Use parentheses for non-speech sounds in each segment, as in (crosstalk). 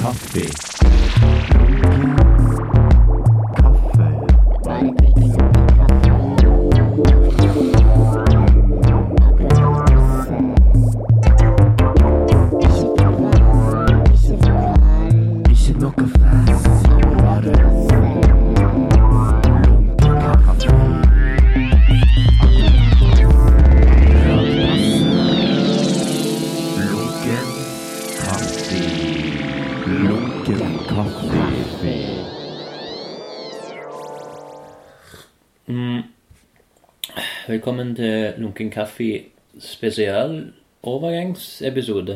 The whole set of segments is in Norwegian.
Kaffe. Velkommen til Lunken kaffe spesial overgangsepisode.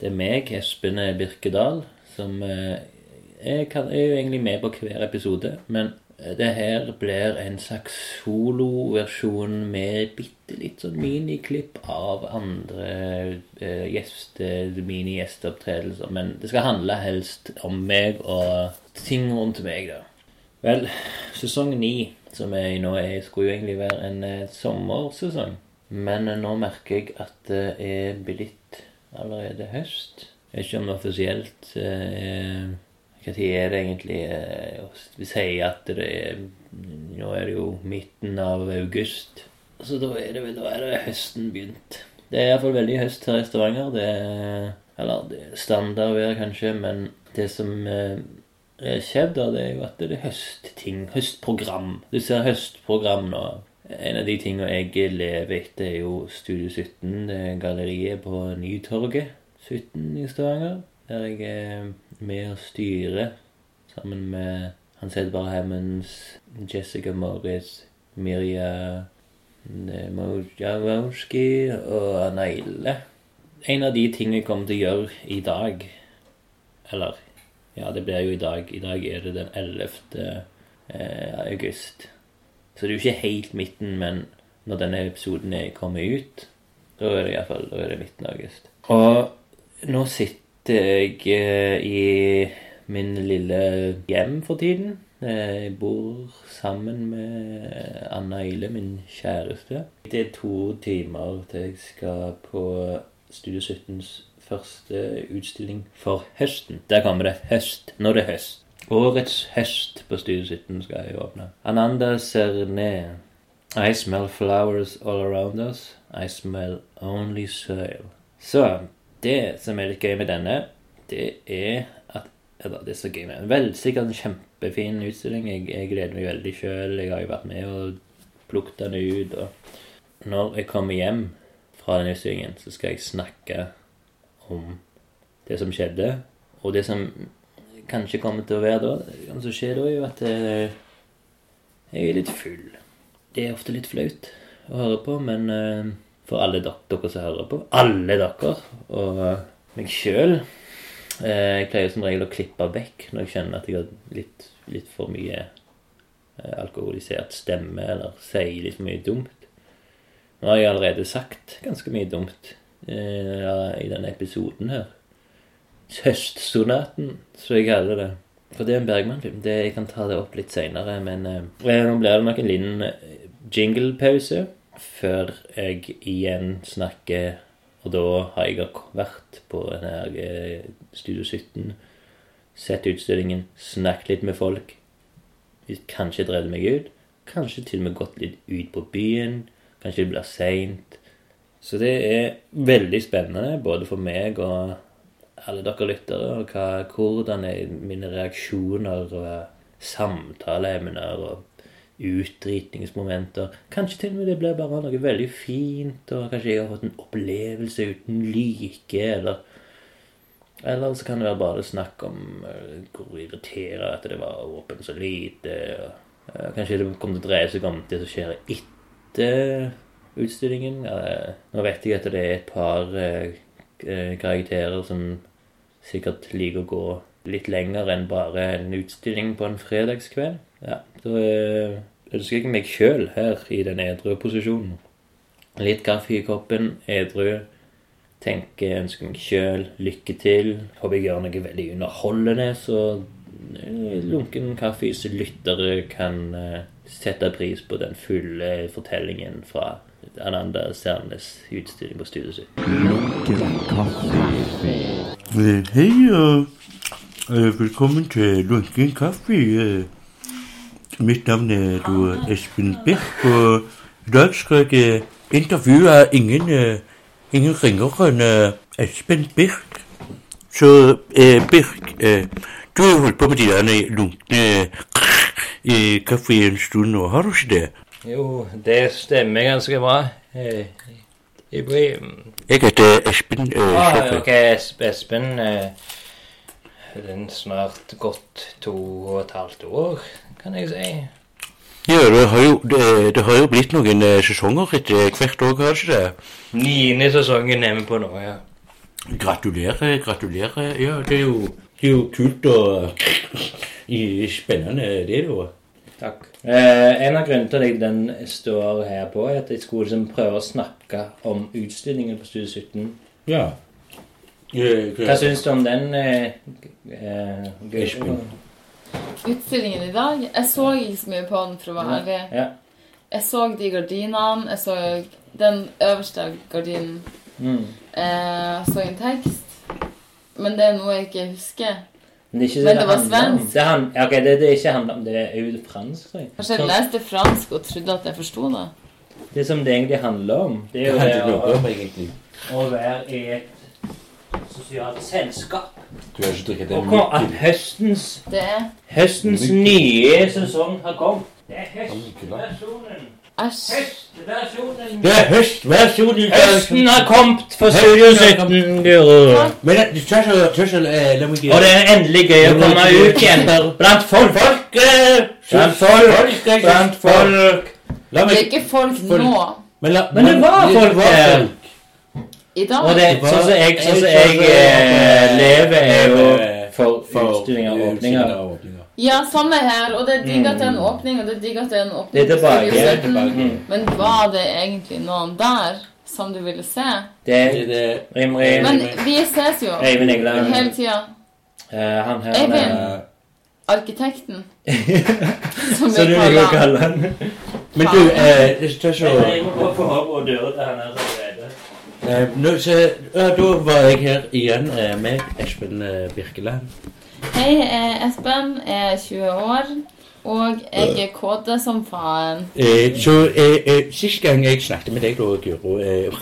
Det er meg, Espen Birkedal, som eh, er, er jo egentlig med på hver episode. Men det her blir en slags soloversjon med bitte litt sånn miniklipp av andre eh, gjester, mini-gjesteopptredelser. Men det skal handle helst om meg og ting rundt meg, da. Vel, sesong ni, som er i nå, er, skulle jo egentlig være en eh, sommersesong. Men eh, nå merker jeg at det er blitt allerede høst. Jeg vet ikke om det offisielt eh, Hva tid er det egentlig? Eh, vi sier at det er Nå er det jo midten av august. Så da er det vel da er det høsten begynt. Det er iallfall veldig høst her i Stavanger. Det er Eller det er standardvær, kanskje, men det som eh, skjedd, da, det er jo at det er høstting. Høstprogram. Du ser høstprogram nå. En av de tingene jeg lever etter, er jo Studio 17, det er galleriet på Nytorget 17 i Stavanger. Der jeg er med og styrer sammen med Hans Edvard Hammonds, Jessica Morris, Mirja Mojawowski og Anaile. En av de tingene jeg kommer til å gjøre i dag, eller ja, det blir jo i dag. I dag er det den 11. Eh, august. Så det er jo ikke helt midten, men når denne episoden er kommet ut, da er det iallfall midten av august. Og nå sitter jeg eh, i min lille hjem for tiden. Eh, Jeg bor sammen med Anna Ile, min kjæreste. Det er to timer til jeg skal på Studio 17s første utstilling for høsten. Der kommer det høst. Det er høst. Årets høst på Studio 17 skal jeg åpne. Ananda Serne. I smell flowers all around us. I smell only soil. Så det som er litt gøy med denne, det er at eller, det er så gøy med den. Vel, sikkert en kjempefin utstilling. Jeg, jeg gleder meg veldig sjøl. Jeg har jo vært med og plukket den ut. Og når jeg kommer hjem fra den utstillingen, så skal jeg snakke om det som skjedde, og det som kanskje kommer til å være da. Det som skjer da, er jo at eh, jeg er litt full. Det er ofte litt flaut å høre på, men eh, for alle dere, som hører på, alle dere, og eh, meg sjøl Jeg pleier som regel å klippe vekk når jeg kjenner at jeg har litt, litt for mye alkoholisert stemme, eller sier litt for mye dumt. Nå har jeg allerede sagt ganske mye dumt i denne episoden her. Høstsonaten, som jeg kaller det. For det er en Bergman-film. Jeg kan ta det opp litt seinere, men eh, nå blir det nok en liten eh, jinglepause før jeg igjen snakker. Og da har jeg vært på denne eh, Studio 17, sett utstillingen, snakket litt med folk. Kanskje drevet meg ut. Kanskje til og med gått litt ut på byen. Kanskje det blir seint. Så det er veldig spennende, både for meg og alle dere lyttere, og hva, hvordan er mine reaksjoner og samtaleemner og utdritningsmomenter. Kanskje til og med det blir bare noe veldig fint, og kanskje jeg har fått en opplevelse uten like, eller Eller så kan det være bare snakk om eh, hvor irriterende at det var åpent så lite. Og, eh, kanskje det kommer til å dreie seg om det som skjer etter utstillingen. Eh, nå vet jeg at det er et par eh, eh, karakterer som sikkert liker å gå litt lenger enn bare en utstilling på en fredagskveld. Ja, eh, ønsker jeg meg sjøl her i den edru posisjonen. Litt kaffe i koppen, edru. Tenker, ønsker meg sjøl lykke til. Håper jeg gjør noe veldig underholdende, så lunken lunken så lyttere kan sette pris på den fulle fortellingen fra Ananda Sernes utstilling på studiet sitt. Øh, Hej og øh, velkommen til Lunken Kaffe. Mitt navn er du Espen Birk, og i dag skal jeg intervjue ingen, ingen ringere øh, Espen Birk. Så eh, Birk, eh, du har holdt på med de der lunkne eh, kaffe en stund nå, har du ikke det? Jo, det stemmer ganske bra. Eh, Jeg heter Espen øh, ah. Ok, Espen eh, Den snart gått to og et halvt år, kan jeg si. Ja, det har jo, det, det har jo blitt noen sesonger etter hvert år, har det ikke det? Niende sesongen er vi på nå, ja. Gratulerer, gratulerer. Ja, det er jo, det er jo kult og spennende, det da. Takk. Eh, en av grunnene til at den står her på, er at jeg skulle liksom prøve å snakke om utstillingen på Studie 17. Ja. Hva syns du om den? Eh, eh, Espen. Utstillingen i dag Jeg så ikke så mye på den, for å være ærlig. Ja. Jeg så de gardinene. Jeg så den øverste gardinen. Mm. Jeg så en tekst. Men det er noe jeg ikke husker. Men det er ikke Men det var handler om. svensk. Det, han, okay, det, det er ikke handler om, det er jo fransk, tror jeg. Kanskje jeg leste fransk og trodde at jeg forsto det. Det som det egentlig handler om, det er jo det er å, om å være i et sosialt selskap. Du har ikke drukket det kom, at høstens, Det er høstens nye sesong har kommet. Det er høstversjonen. Æsj. Høstversjonen. Det er høstversjonen. Høsten har kommet for Studio 17, Guro. Men eh, det- er så, tør så, eh, la meg Og det er endelig gøy å komme ut igjen blant folk. Folk, eh, Blant folk. Blant folk. La Det er ikke folk nå. men, la, Men det var folk her. I dag. Og det, sånn som jeg, sånn som jeg eh, lever, er jo for utstillinger og åpninger. Ja, samme her. Og det er digg at det er en åpning, og det er digg at det er en åpning. Det er tilbake. Det er tilbake. Men var det egentlig noen der som du ville se? Det er Det, rim, rim. Men vi ses jo Eivind Egland. hele tida. Uh, han her Eivind. er Arkitekten. (laughs) Som Så vi du vil kaller jo kalle han men du, eh, det tør så Jeg må bare få opp og døra til han her allerede. eh, nå, så, ja, Da var jeg her igjen eh, med Espen eh, Birkeland. Hei, jeg er Espen. Jeg er 20 år. Og jeg er kåte som faen. Eh, så eh, eh, Sist gang jeg snakket med deg, da, Guro eh,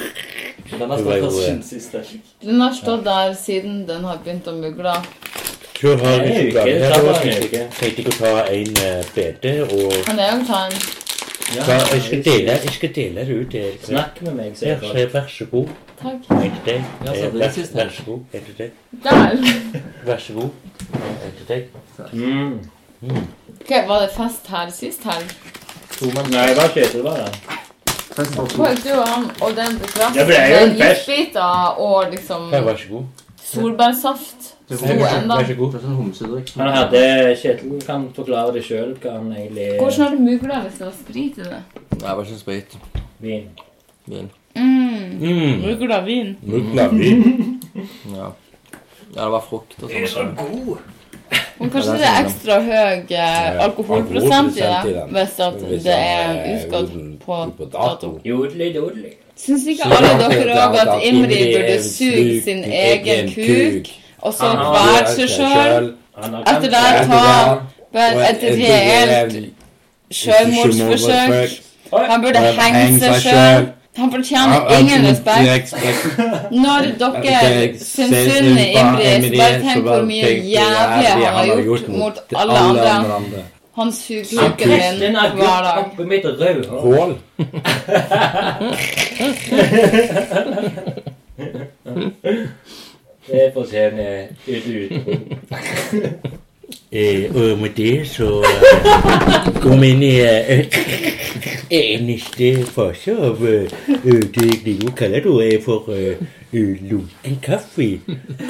Den har Det stått der eh, siden sist. Den har stått der siden den har begynt å mugle. Så har vi er ikke klart tar her. tenkte jeg å ta en eh, bete og Kan jeg òg ta en? Ta, jeg, skal dele, jeg skal dele det ut til. Snakk med meg, Ja, sier jeg. Ja, vær så god. Takk. Ja, så Eh, det vær, vær så god. Er det deg. Der. Vær så god. Er det deg. Mm. Ok, Var det fest her sist helg? Nei, Kjetil var. Festen på to. Folk, du og han og den. Det ble jo en fest. Og liksom Ja, vær så god. Solbærsaft. Det så- enda. God. Det er sånn homsedrikk. Han hadde Kjetil kan forklare det sjøl, hva han egentlig Hvordan har du mugla hvis det var sprit i det? Nei, bare ikke sprit. Vin. Vin. Mm. Mm. Mugla vin. Mugla vin. (laughs) Ja. Ja, det var frukt og sånn. god! Men kanskje Ja, det det er er sånn, ekstra høy eh, alkoholprosent i det hvis at det er er utgått på dato. Jodli, dodli. Syns ikke alle dere òg at Imri burde suge sin egen kuk, og så kvele seg sjøl? Etter det ta et reelt sjølmordsforsøk. Han burde henge seg sjøl. Han fortjener ingen respekt. (laughs) Når dere syns Imri, bare tenk hvor mye jævlig han har gjort mot alle andre. Han suger kuken min hver dag. oppi mitt røde hår. Hål. (laughs) Det fortjener et ut (laughs) Eh, og med det så kom inn i eh, (laughs) eh, neste fase av eh, eh, det jeg jo kaller eh, for eh, eh, lunken kaffe.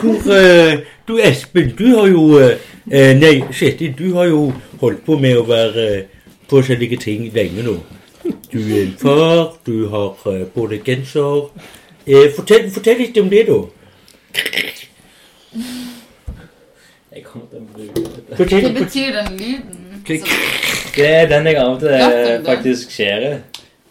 Hvor eh, Du Espen, du har jo eh, eh, Nei, Kjetil, du har jo holdt på med å være eh, forskjellige ting lenge nå. Du er en far, du har eh, på deg genser. Fortell, fortell litt om det, da. Jeg kommer til å bruke dette. Fortell, Hva betyr den lyden? Det er den jeg av og til Gaffel, det. faktisk skjærer.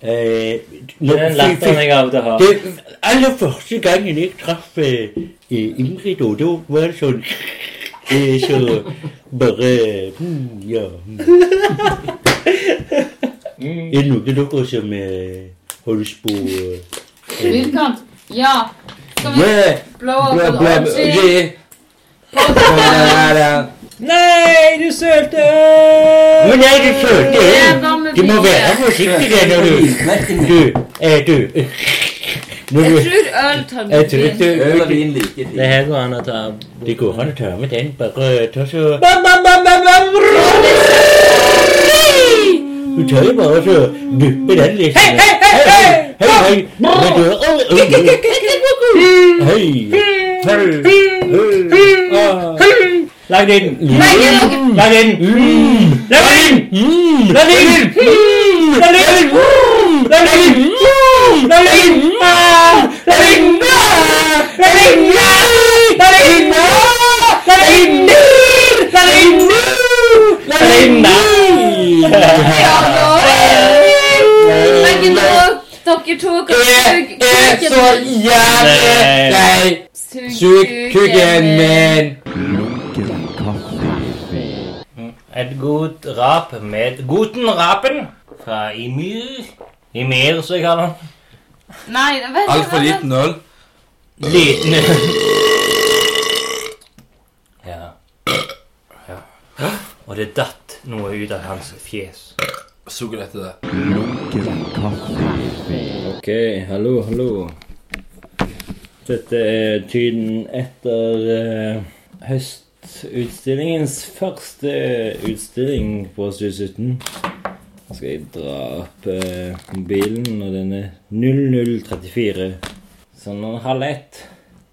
Eh, er den latteren jeg av det har. Det aller første gangen jeg traff eh, Ingrid, og da var det sånn eh, Så bare mm, Ja. Mm. Er det noen av dere som eh, holder på eh, Ja. Skal vi Yeah, blå opp en. Nei, du sølte! Men nei, du Du må være forsiktig når du Du, eh, du Når Jeg tror øl tar Jeg tror ikke Øl og vin like fint. Det her går an å ta Det går an å ta med den. Bare ta så bam, bam, bam, bam, bam. Du tør jo bare så duppe den litt. Hei, hei, hei! Hei, hei! Hei! Hei! Hei! Oi. Hei! inn! Legg Ah. Lag den. Nei, det er Lag den. Lag den. Mm. Lag den. Legg den. inn! Legg Lag den. Ah. Lag den. Ah. Lag den. Ah. Lag den. Ah. Lag den. Lag den. Lag den. Ja, nå. Men ikke nå. Dere to kan suge er så jævlig lei. sug kuken min. Et godt rap med Guten Rapen fra Emir. Emir, som jeg kaller han. Nei, vent, Altfor liten øl. Liten øl. Ja. ja. Og det datt noe ut av hans fjes. Suger etter det. Lunken kaffe. Ok, hallo, hallo. Dette er tiden etter eh, høstutstillingens første utstilling på Stu 17. Nå skal jeg dra opp eh, mobilen, og den er 0034. Sånn noen halv ett.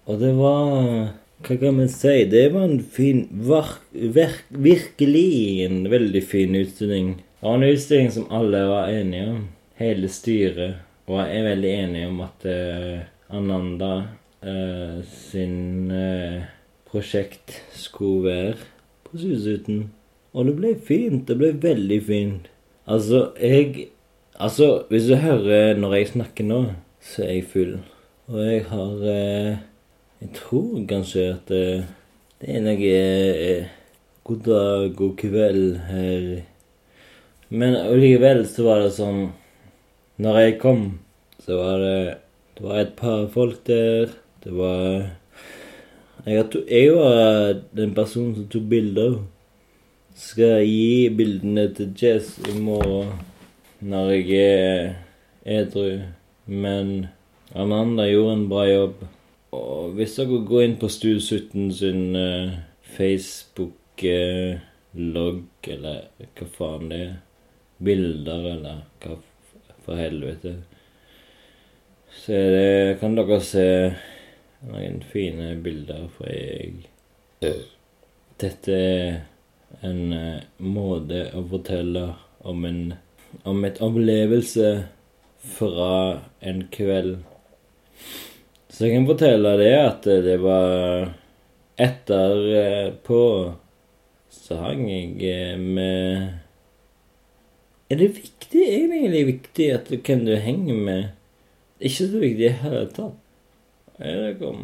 Og det var Hva kan vi si? Det var en fin var, verk, Virkelig en veldig fin utstilling. Det var en utstilling som alle var enige om. Hele styret var veldig enige om at eh, Ananda eh, sin eh, prosjekt skulle være på Susuten. Og det ble fint. Det ble veldig fint. Altså, jeg Altså, hvis du hører når jeg snakker nå, så er jeg full. Og jeg har eh, Jeg tror kanskje at eh, det er noe eh, God dag, god kveld her. Men likevel så var det sånn Når jeg kom, så var det Det var et par folk der. Det var Jeg, to, jeg var den personen som tok bilder. Skal gi bildene til Jess i morgen når jeg er edru. Men Amanda gjorde en bra jobb. Og hvis dere går inn på Stu 17 sin uh, Facebook-logg, eller hva faen det er Bilder, eller hva for helvete Så det, kan dere se noen fine bilder, for jeg Dette er en eh, måte å fortelle om en om et opplevelse fra en kveld. Så jeg kan fortelle det at det var etterpå så hang jeg eh, med Er det viktig? Er det egentlig viktig at hvem du henger med? Ikke så viktig i det hele tatt. Jeg kom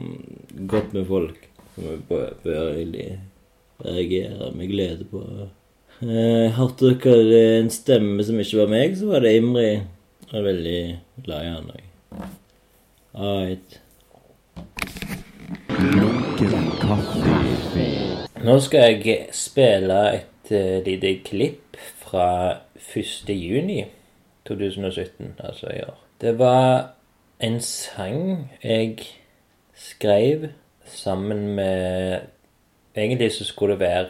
godt med folk som jeg bør, reagere med glede på. Eh, hørte dere en stemme som ikke var meg, så var det Imri. Jeg er veldig glad i han òg. Right. Nå skal jeg spille et uh, lite klipp fra 1. juni 2017, altså i år. Det var en sang jeg skrev sammen med Egentlig så skulle det være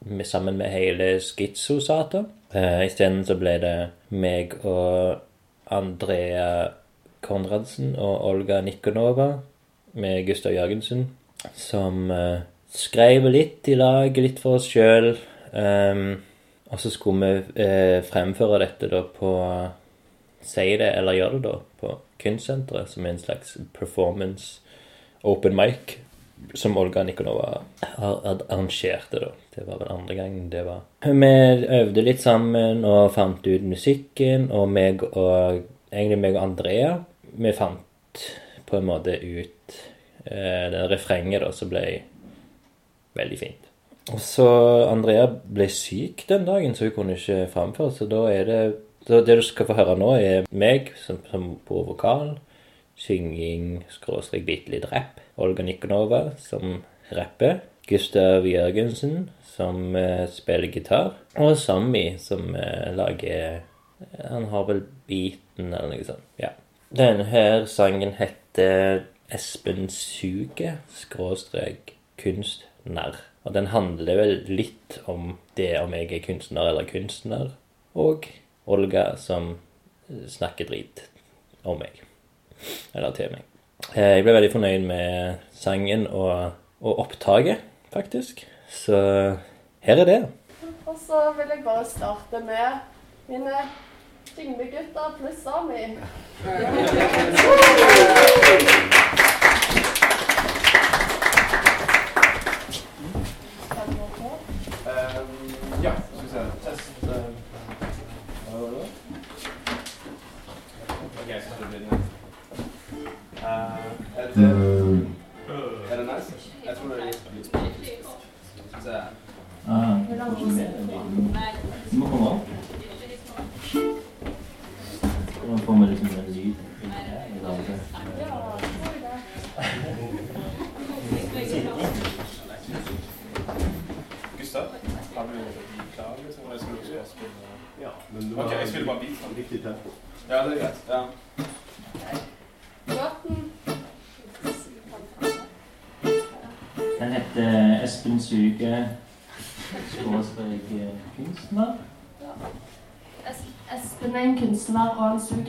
med, sammen med hele Skitsosata. Uh, Isteden så ble det meg og Andrea Konradsen og Olga Nikonova med Gustav Jørgensen som uh, skrev litt i lag, litt for oss sjøl. og så skulle vi uh, fremføre dette da på sier det, eller gjør det da, på Kunstsenteret, som er en slags performance open mic, som Olga Nikonova arrangerte, da. Det var vel andre gang det var. Vi øvde litt sammen og fant ut musikken, og meg og egentlig meg og Andrea Vi fant på en måte ut eh, det refrenget da, som ble veldig fint. Og så Andrea ble syk den dagen, så hun kunne ikke framføre, så da er det så det du skal få høre nå, er meg som, som på vokal, synging, skråstrek bitte litt rapp, Olga Nikonova som rapper, Gustav Jørgensen som eh, spiller gitar, og Sammy som eh, lager eh, Han har vel beaten eller noe sånt. Ja. Denne her sangen heter Espen Suget, skråstrek kunstner. Og den handler vel litt om det om jeg er kunstner eller kunstner, og Olga som snakker drit om meg. Eller til meg. Eh, jeg ble veldig fornøyd med sangen og, og opptaket, faktisk. Så her er det. Og så vil jeg bare starte med mine Tingbegutter pluss Sami. (laughs) podcast to midnight. Uh, at the not on-street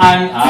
and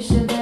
should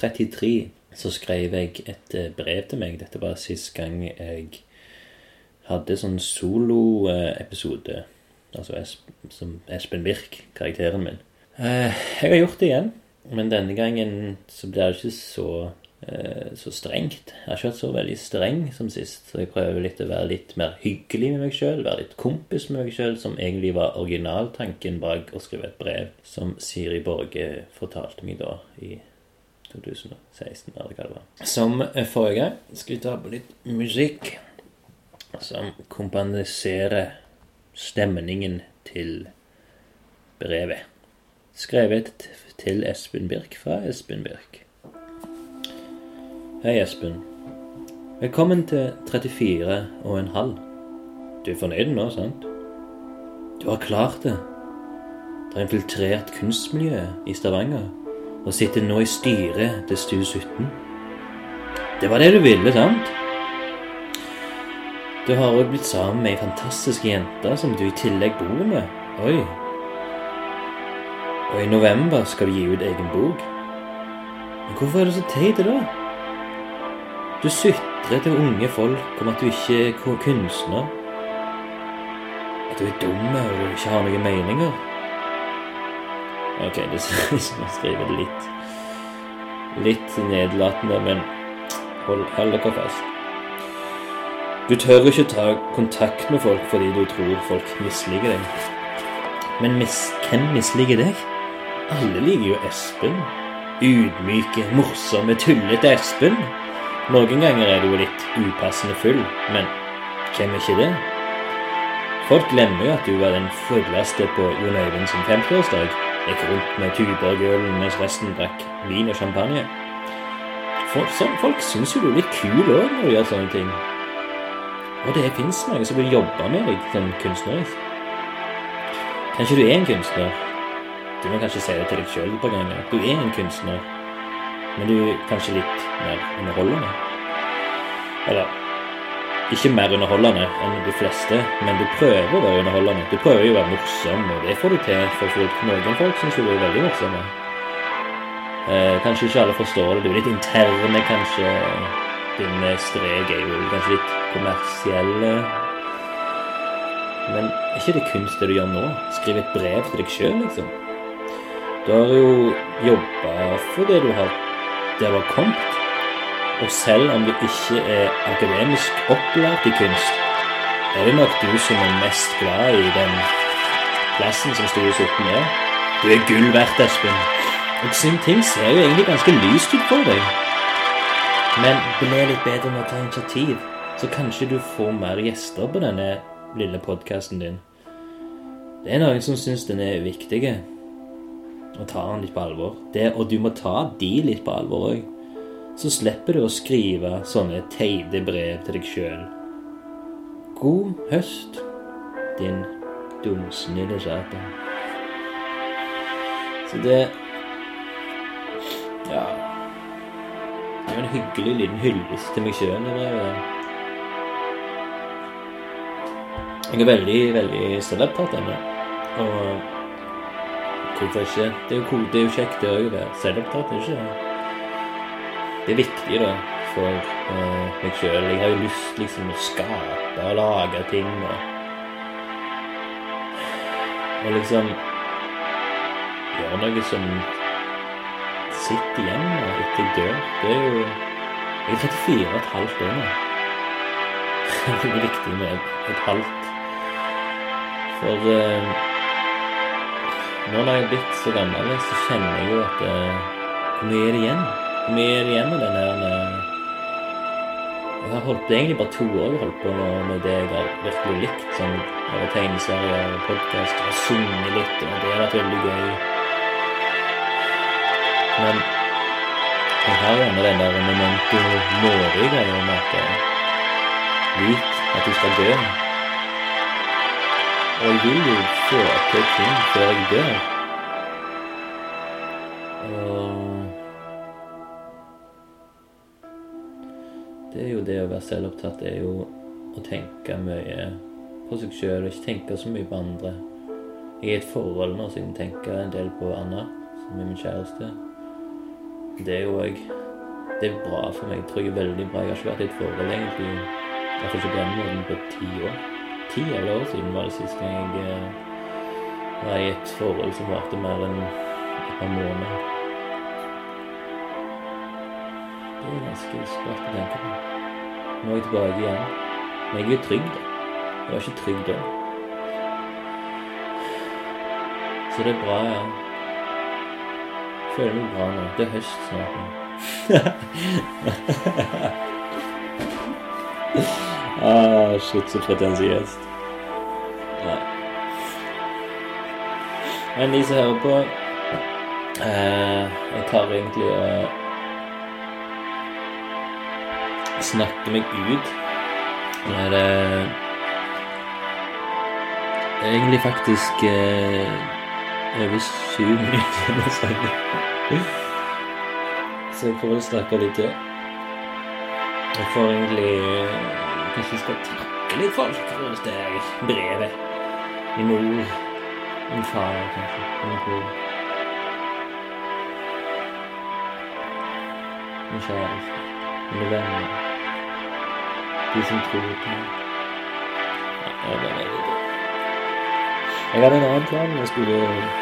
33, så skrev jeg et eh, brev til meg. Dette var sist gang jeg hadde sånn soloepisode. Altså som Espen Birk, karakteren min. Eh, Jeg har gjort det igjen, men denne gangen så blir det ikke så, eh, så strengt. Jeg har ikke vært så veldig streng som sist, så jeg prøver litt å være litt mer hyggelig med meg sjøl. Være litt kompis med meg sjøl, som egentlig var originaltanken bak å skrive et brev, som Siri Borge fortalte meg da i 2016, eller hva det var. Som eh, forrige gang skal vi ta på litt musikk som kompaniserer stemningen til brevet. Skrevet til Espen Birk fra Espen Birk. Hei, Espen. Velkommen til 34 og en halv. Du er fornøyd nå, sant? Du har klart det. Det har infiltrert kunstmiljøet i Stavanger og sitter nå i styret til Stu 17. Det var det du ville, sant? Du har òg blitt sammen med ei fantastisk jente som du i tillegg bor med. Oi. Og i november skal du gi ut egen bok. Men hvorfor er du så teit da? Du sutrer til unge folk om at du ikke er kunstner. At du er dum og ikke har noen meninger. Ok, jeg (laughs) skriver litt Litt nedlatende, men hold, hold dere fast. Du tør ikke ta kontakt med folk fordi du tror folk misliker deg. Men mis hvem misliker deg? Alle liker jo Espen. Ydmyke, morsomme, tullete Espen. Noen ganger er du litt upassende full, men hvem er ikke det? Folk glemmer jo at du var den fulleste på Jon Øyvind sin 50-årsdag. Gikk rundt med tuber mens resten drakk vin og champagne. Folk, så, folk syns jo du er litt kul òg når du gjør sånne ting. Og det fins mange som vil jobbe med deg som kunstnerisk. Kanskje du er en kunstner. Du må kanskje si det til deg sjøl et par ganger. Du er en kunstner, men du er kanskje litt mer underholdende. Eller ikke mer underholdende enn de fleste, men du prøver å være underholdende. Du prøver jo å være morsom, og det får du til for folk. Noen folk syns du er veldig morsomme. Eh, kanskje ikke alle forstår det. Du er litt interne, kanskje. Din strek er jo kanskje litt kommersielle. Men er ikke det kunst det du gjør nå? Skrive et brev til deg sjøl, liksom. Du har jo jobba for det du har der du har kommet. Og selv om du ikke er akademisk opplært i kunst, er det nok du som er mest glad i den plassen som Store oppe er. Du er gull verdt, Espen. Og sin ting ser jo egentlig ganske lyst ut for deg. Men bli litt bedre med å ta initiativ, så kanskje du får mer gjester på denne lille podkasten din. Det er noen som syns den er viktig, og tar den litt på alvor. Det, og du må ta de litt på alvor òg. Så slipper du å skrive sånne teite brev til deg sjøl. God høst, din dumsnille satan. Så det Ja. Det er en hyggelig liten hyllest til meg sjøl. Jeg er veldig, veldig selvopptatt ennå. Og hvorfor ikke? Det er jo, kjekt det òg å være selvopptatt, ikke? Det er viktig, da, for uh, meg sjøl. Jeg har jo lyst liksom å skape og lage ting og Og liksom gjøre noe som sitter igjen da, etter jeg dør. Det er jo Jeg er 34 og et halvt år nå. (laughs) Det er viktig med et halvt for uh, nå når jeg er blitt så gammel, så kjenner jeg jo at uh, Hvor er det igjen? Mye igjen av den uh, Jeg har holdt på egentlig bare to år holdt på nå med det jeg har virkelig likt, som av tegneserier og podkast, og sunget litt, og det har vært veldig gøy. Men jeg har gjerne den der memento mori-greia om at Vit at du skal dø. Og jeg vil jo få til ting før jeg dør. Og Det er jo det å være selvopptatt, er jo å tenke mye på seg sjøl og ikke tenke så mye på andre. Jeg er i et forhold nå, så jeg må en del på Anna, som er min kjæreste. Det er jo òg Det er bra for meg. Jeg tror jeg er veldig bra. Jeg har ikke vært i et forhold egentlig, iallfall ikke på den måten, på ti år ti eller år siden var det sist gang jeg eh, var i et forhold som varte mer enn et par måneder. Det er ganske sprøtt å tenke på. Nå er jeg tilbake igjen. Men jeg er trygg, da. Jeg var ikke trygg da. Så det er bra, ja. Jeg bra nå. Det er høst snart nå. Ah, shit, så pretensiøst. Nei. Men de som hører på eh, Jeg tar egentlig og snakker meg ut. Det er det egentlig faktisk eh, over sju minutter å snakke. Så jeg får vel snakke litt til. Jeg får egentlig Kanskje jeg skal takke litt folk for det brevet. Min mor, min far, kanskje. Min bror. Min kjæreste. Mine venner. De som tror på meg. Jeg var veldig bra. Jeg hadde en annen plan jeg skulle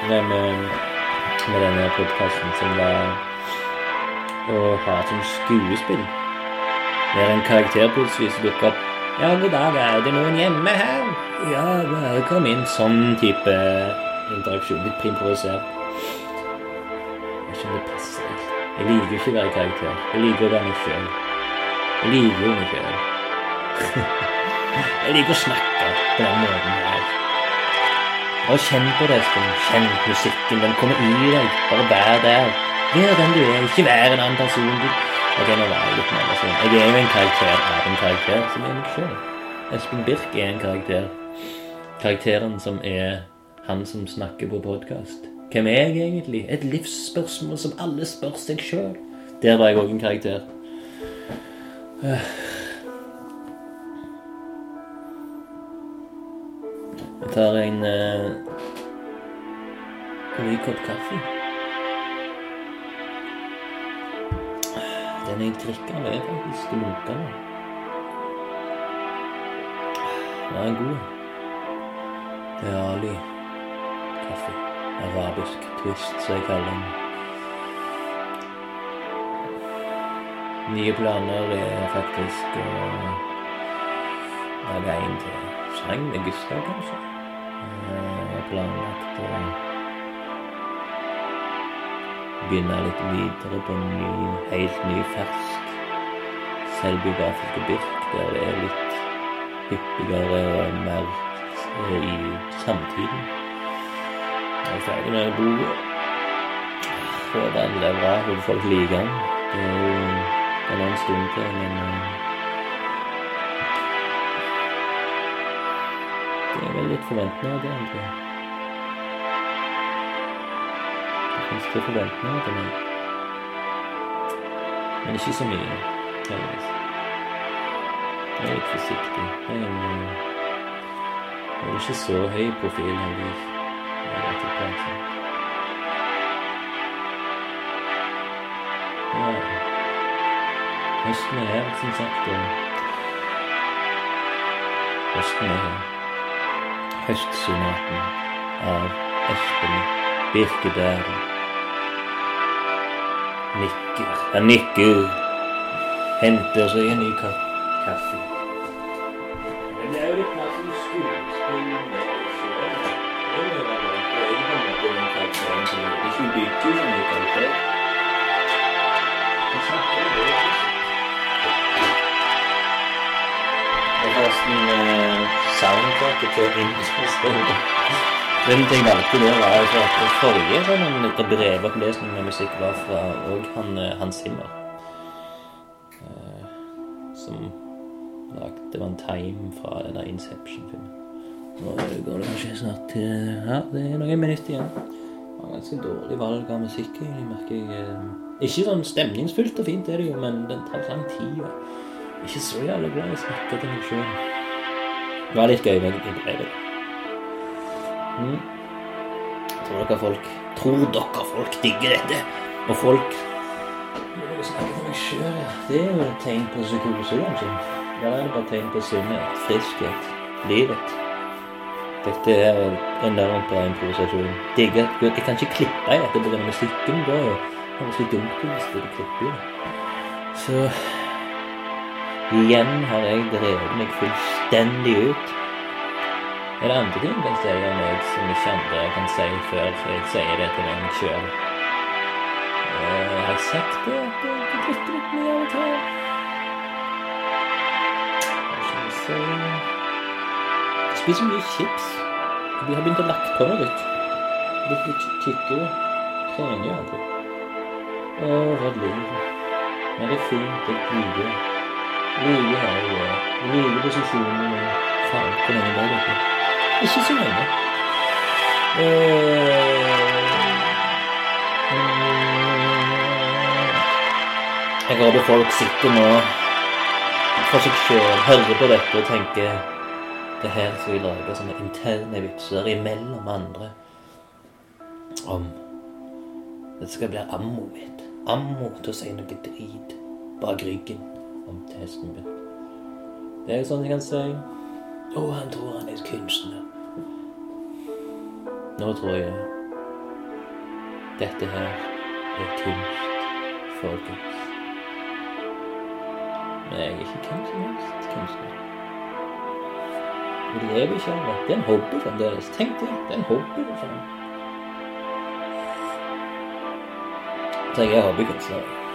med, med, denne podkasten, som var å ha som skuespill. Der en karakter plutselig dukker opp. 'Ja, god dag, er det noen hjemme her?' 'Ja, bare kom inn.' Sånn type interaksjon. Litt improvisert. Jeg skjønner det passer. Jeg liker ikke å være karakter. Jeg liker å være meg sjøl. Jeg liker jo meg sjøl. Jeg liker å snakke på den måten her. Bare kjenn på det, Espen. Kjenn musikken. Den kommer i deg. Bare vær der. Vær den du er, ikke vær en annen person. Ok, nå var jeg litt mer sånn. Jeg er jo en karakter av en karakter som er meg sjøl. Espen Birk er en karakter. Karakteren som er han som snakker på podkast. Hvem er jeg egentlig? Et livsspørsmål som alle spør seg sjøl. Der var jeg òg en karakter. Jeg tar en uh, ny kopp kaffe. Den jeg drikker nå, er faktisk lunkende. Den er god. Det er Ali kaffe. Arabisk twist, som jeg kaller den. Nye planer er faktisk å lage en til sang med Gustav, kanskje. Eh, planlagt å begynne litt videre på en ny, helt ny, fersk selvbiografisk Birk, der det er litt hyppigere og mer eh, i samtiden. Jeg er ferdig med boka. Håper den levra, håper folk liker den. Det er jo en annen stund til, men Det er vel litt forventninger det, jeg. Det finnes det forventninger til meg. Men ikke så mye, heldigvis. Jeg er litt forsiktig. Jeg er, eh, jeg er ikke så høy profil, heller. Er oppmerksom. Ja. Høsten er her, som sagt. Høsten er her. Høstsonaten av Espen Birkedal. Nikker. Han nikker. Henter seg en ny ka kaffe. Men det er jo litt mer som skuespill med selv. Det er jo veldig på en måte den karakteren som ikke bygger så mye karakter. Det snakker jo det. Og forresten eh, soundtracket til Innsmestående. Den jeg valgte det, var jo at den forrige sånn brevopplesning med musikk var fra òg han, eh, Hans Zimmer. Eh, som lagde Det var en time fra den der Inception-filmen. Nå går det kanskje snart til Ja, det er noen minutter igjen. Det var ganske dårlig valg av musikk, egentlig, merker jeg. eh. Ikke sånn stemningsfullt og fint, er det jo, men den tar lang tid. og ikke så jævlig glad i å snakke til meg sjøl. Det var litt gøy med innbrevet. brevet. Mm. Tror dere folk Tror dere folk digger dette? Og folk. Det er jo et tegn på psykose, kanskje. Det er bare et tegn på sunnhet, friskhet, livet. Dette er enormt bra improvisasjon. Digger Jeg kan ikke klippe i dette pga. musikken. Det det jo litt dumt hvis du klipper i det. Så Igjen har jeg drevet meg fullstendig ut. Er det andre ting jeg kan si om som ikke andre kan si før jeg sier det til meg sjøl? Jeg har sagt det at jeg drikker litt mye av og til. Jeg jeg Jeg spiser mye chips. Vi har begynt å lagt på meg litt. Blitt litt tykkere. Trener jo aldri. Å, hva liv. Men det er fint. Det er det. Liker her i går. Liker posisjonen og faen hvor lenge ble dette? Ikke så lenge. Eh, Jeg håper folk sitter nå for seg sjøl, hører på dette og tenker det her skal vi lage sånne interne vitser imellom andre om Det skal bli ammo mitt. Ammo til å si noe drit bak ryggen om testen min. Det er jo sånn jeg kan si. Å, han tror han er kunstner. Nå tror jeg dette her er kunst, folkens. Men jeg er ikke hvem som helst kunstner. Jeg lever ikke av det. Det er en hobby fremdeles. Tenk det. Det er en hobby. Liksom. Så jeg er hobbykunstner.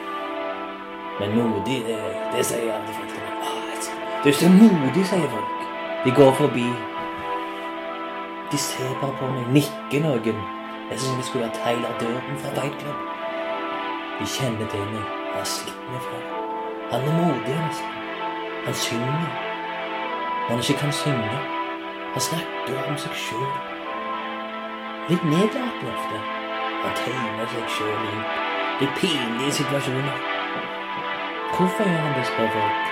Men modig, det, det sier alle folk til meg. Du er så modig, sier folk. De går forbi. De ser bare på meg, nikker noen. Det er som om de skulle ha Tyler døren fra Fight Club. De kjenner til meg. Jeg har sett meg før. Han er modig, nesten. Han synger. Han ikke kan synge. Han snakker om seg sjøl. Litt nedlatende ofte. Han tegner seg sjøl i litt pinlige situasjoner. Hvorfor gjør han det, spør folk.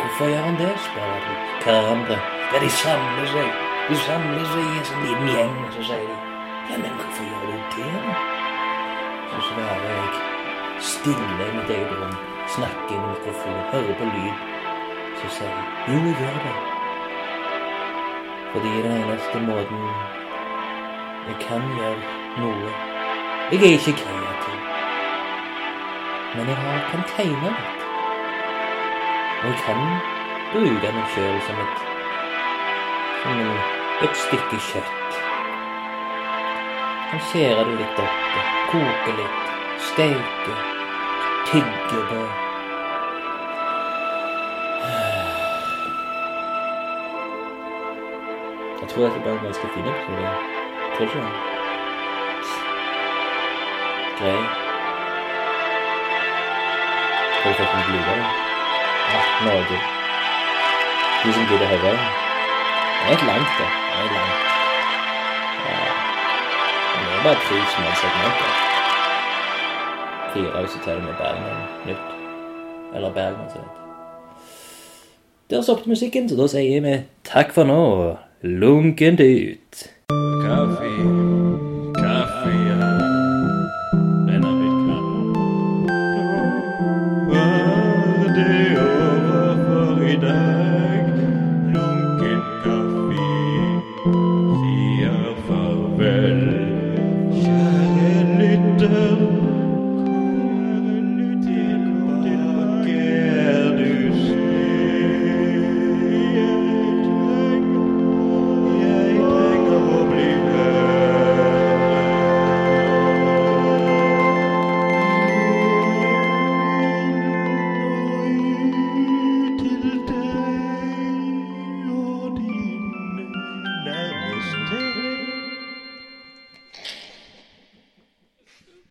Hvorfor gjør han det, spør alle hverandre. Ja, de samler seg. De samler seg i en sånn liten gjeng, og så sier de Ja, men hvorfor gjør du det, da? Så svarer jeg stille i mitt eget rom, snakker med mikrofonen, hører høre på lyd, så sier jeg jo, jeg gjør det. Fordi den eneste måten jeg kan gjøre noe Jeg er ikke kreativ, men jeg har, kan tegne litt. Og jeg kan bruke meg sjøl som et som et stykke kjøtt. Jeg kan skjære det litt opp, koke litt, steke, tygge det. Jeg tror det blir en ganske fin episode. Tror ikke det? Grei. Har du fått en glue? Ja, Norge. De som gidder høre. Det er et langt, det. Det er langt. Ja. Men det er bare tre små segmenter. Fire hvis du teller med Bergen nytt. Eller Bergen, som det heter. Der stoppet musikken, så da sier vi takk for nå. Lunkent ut. Kaffe.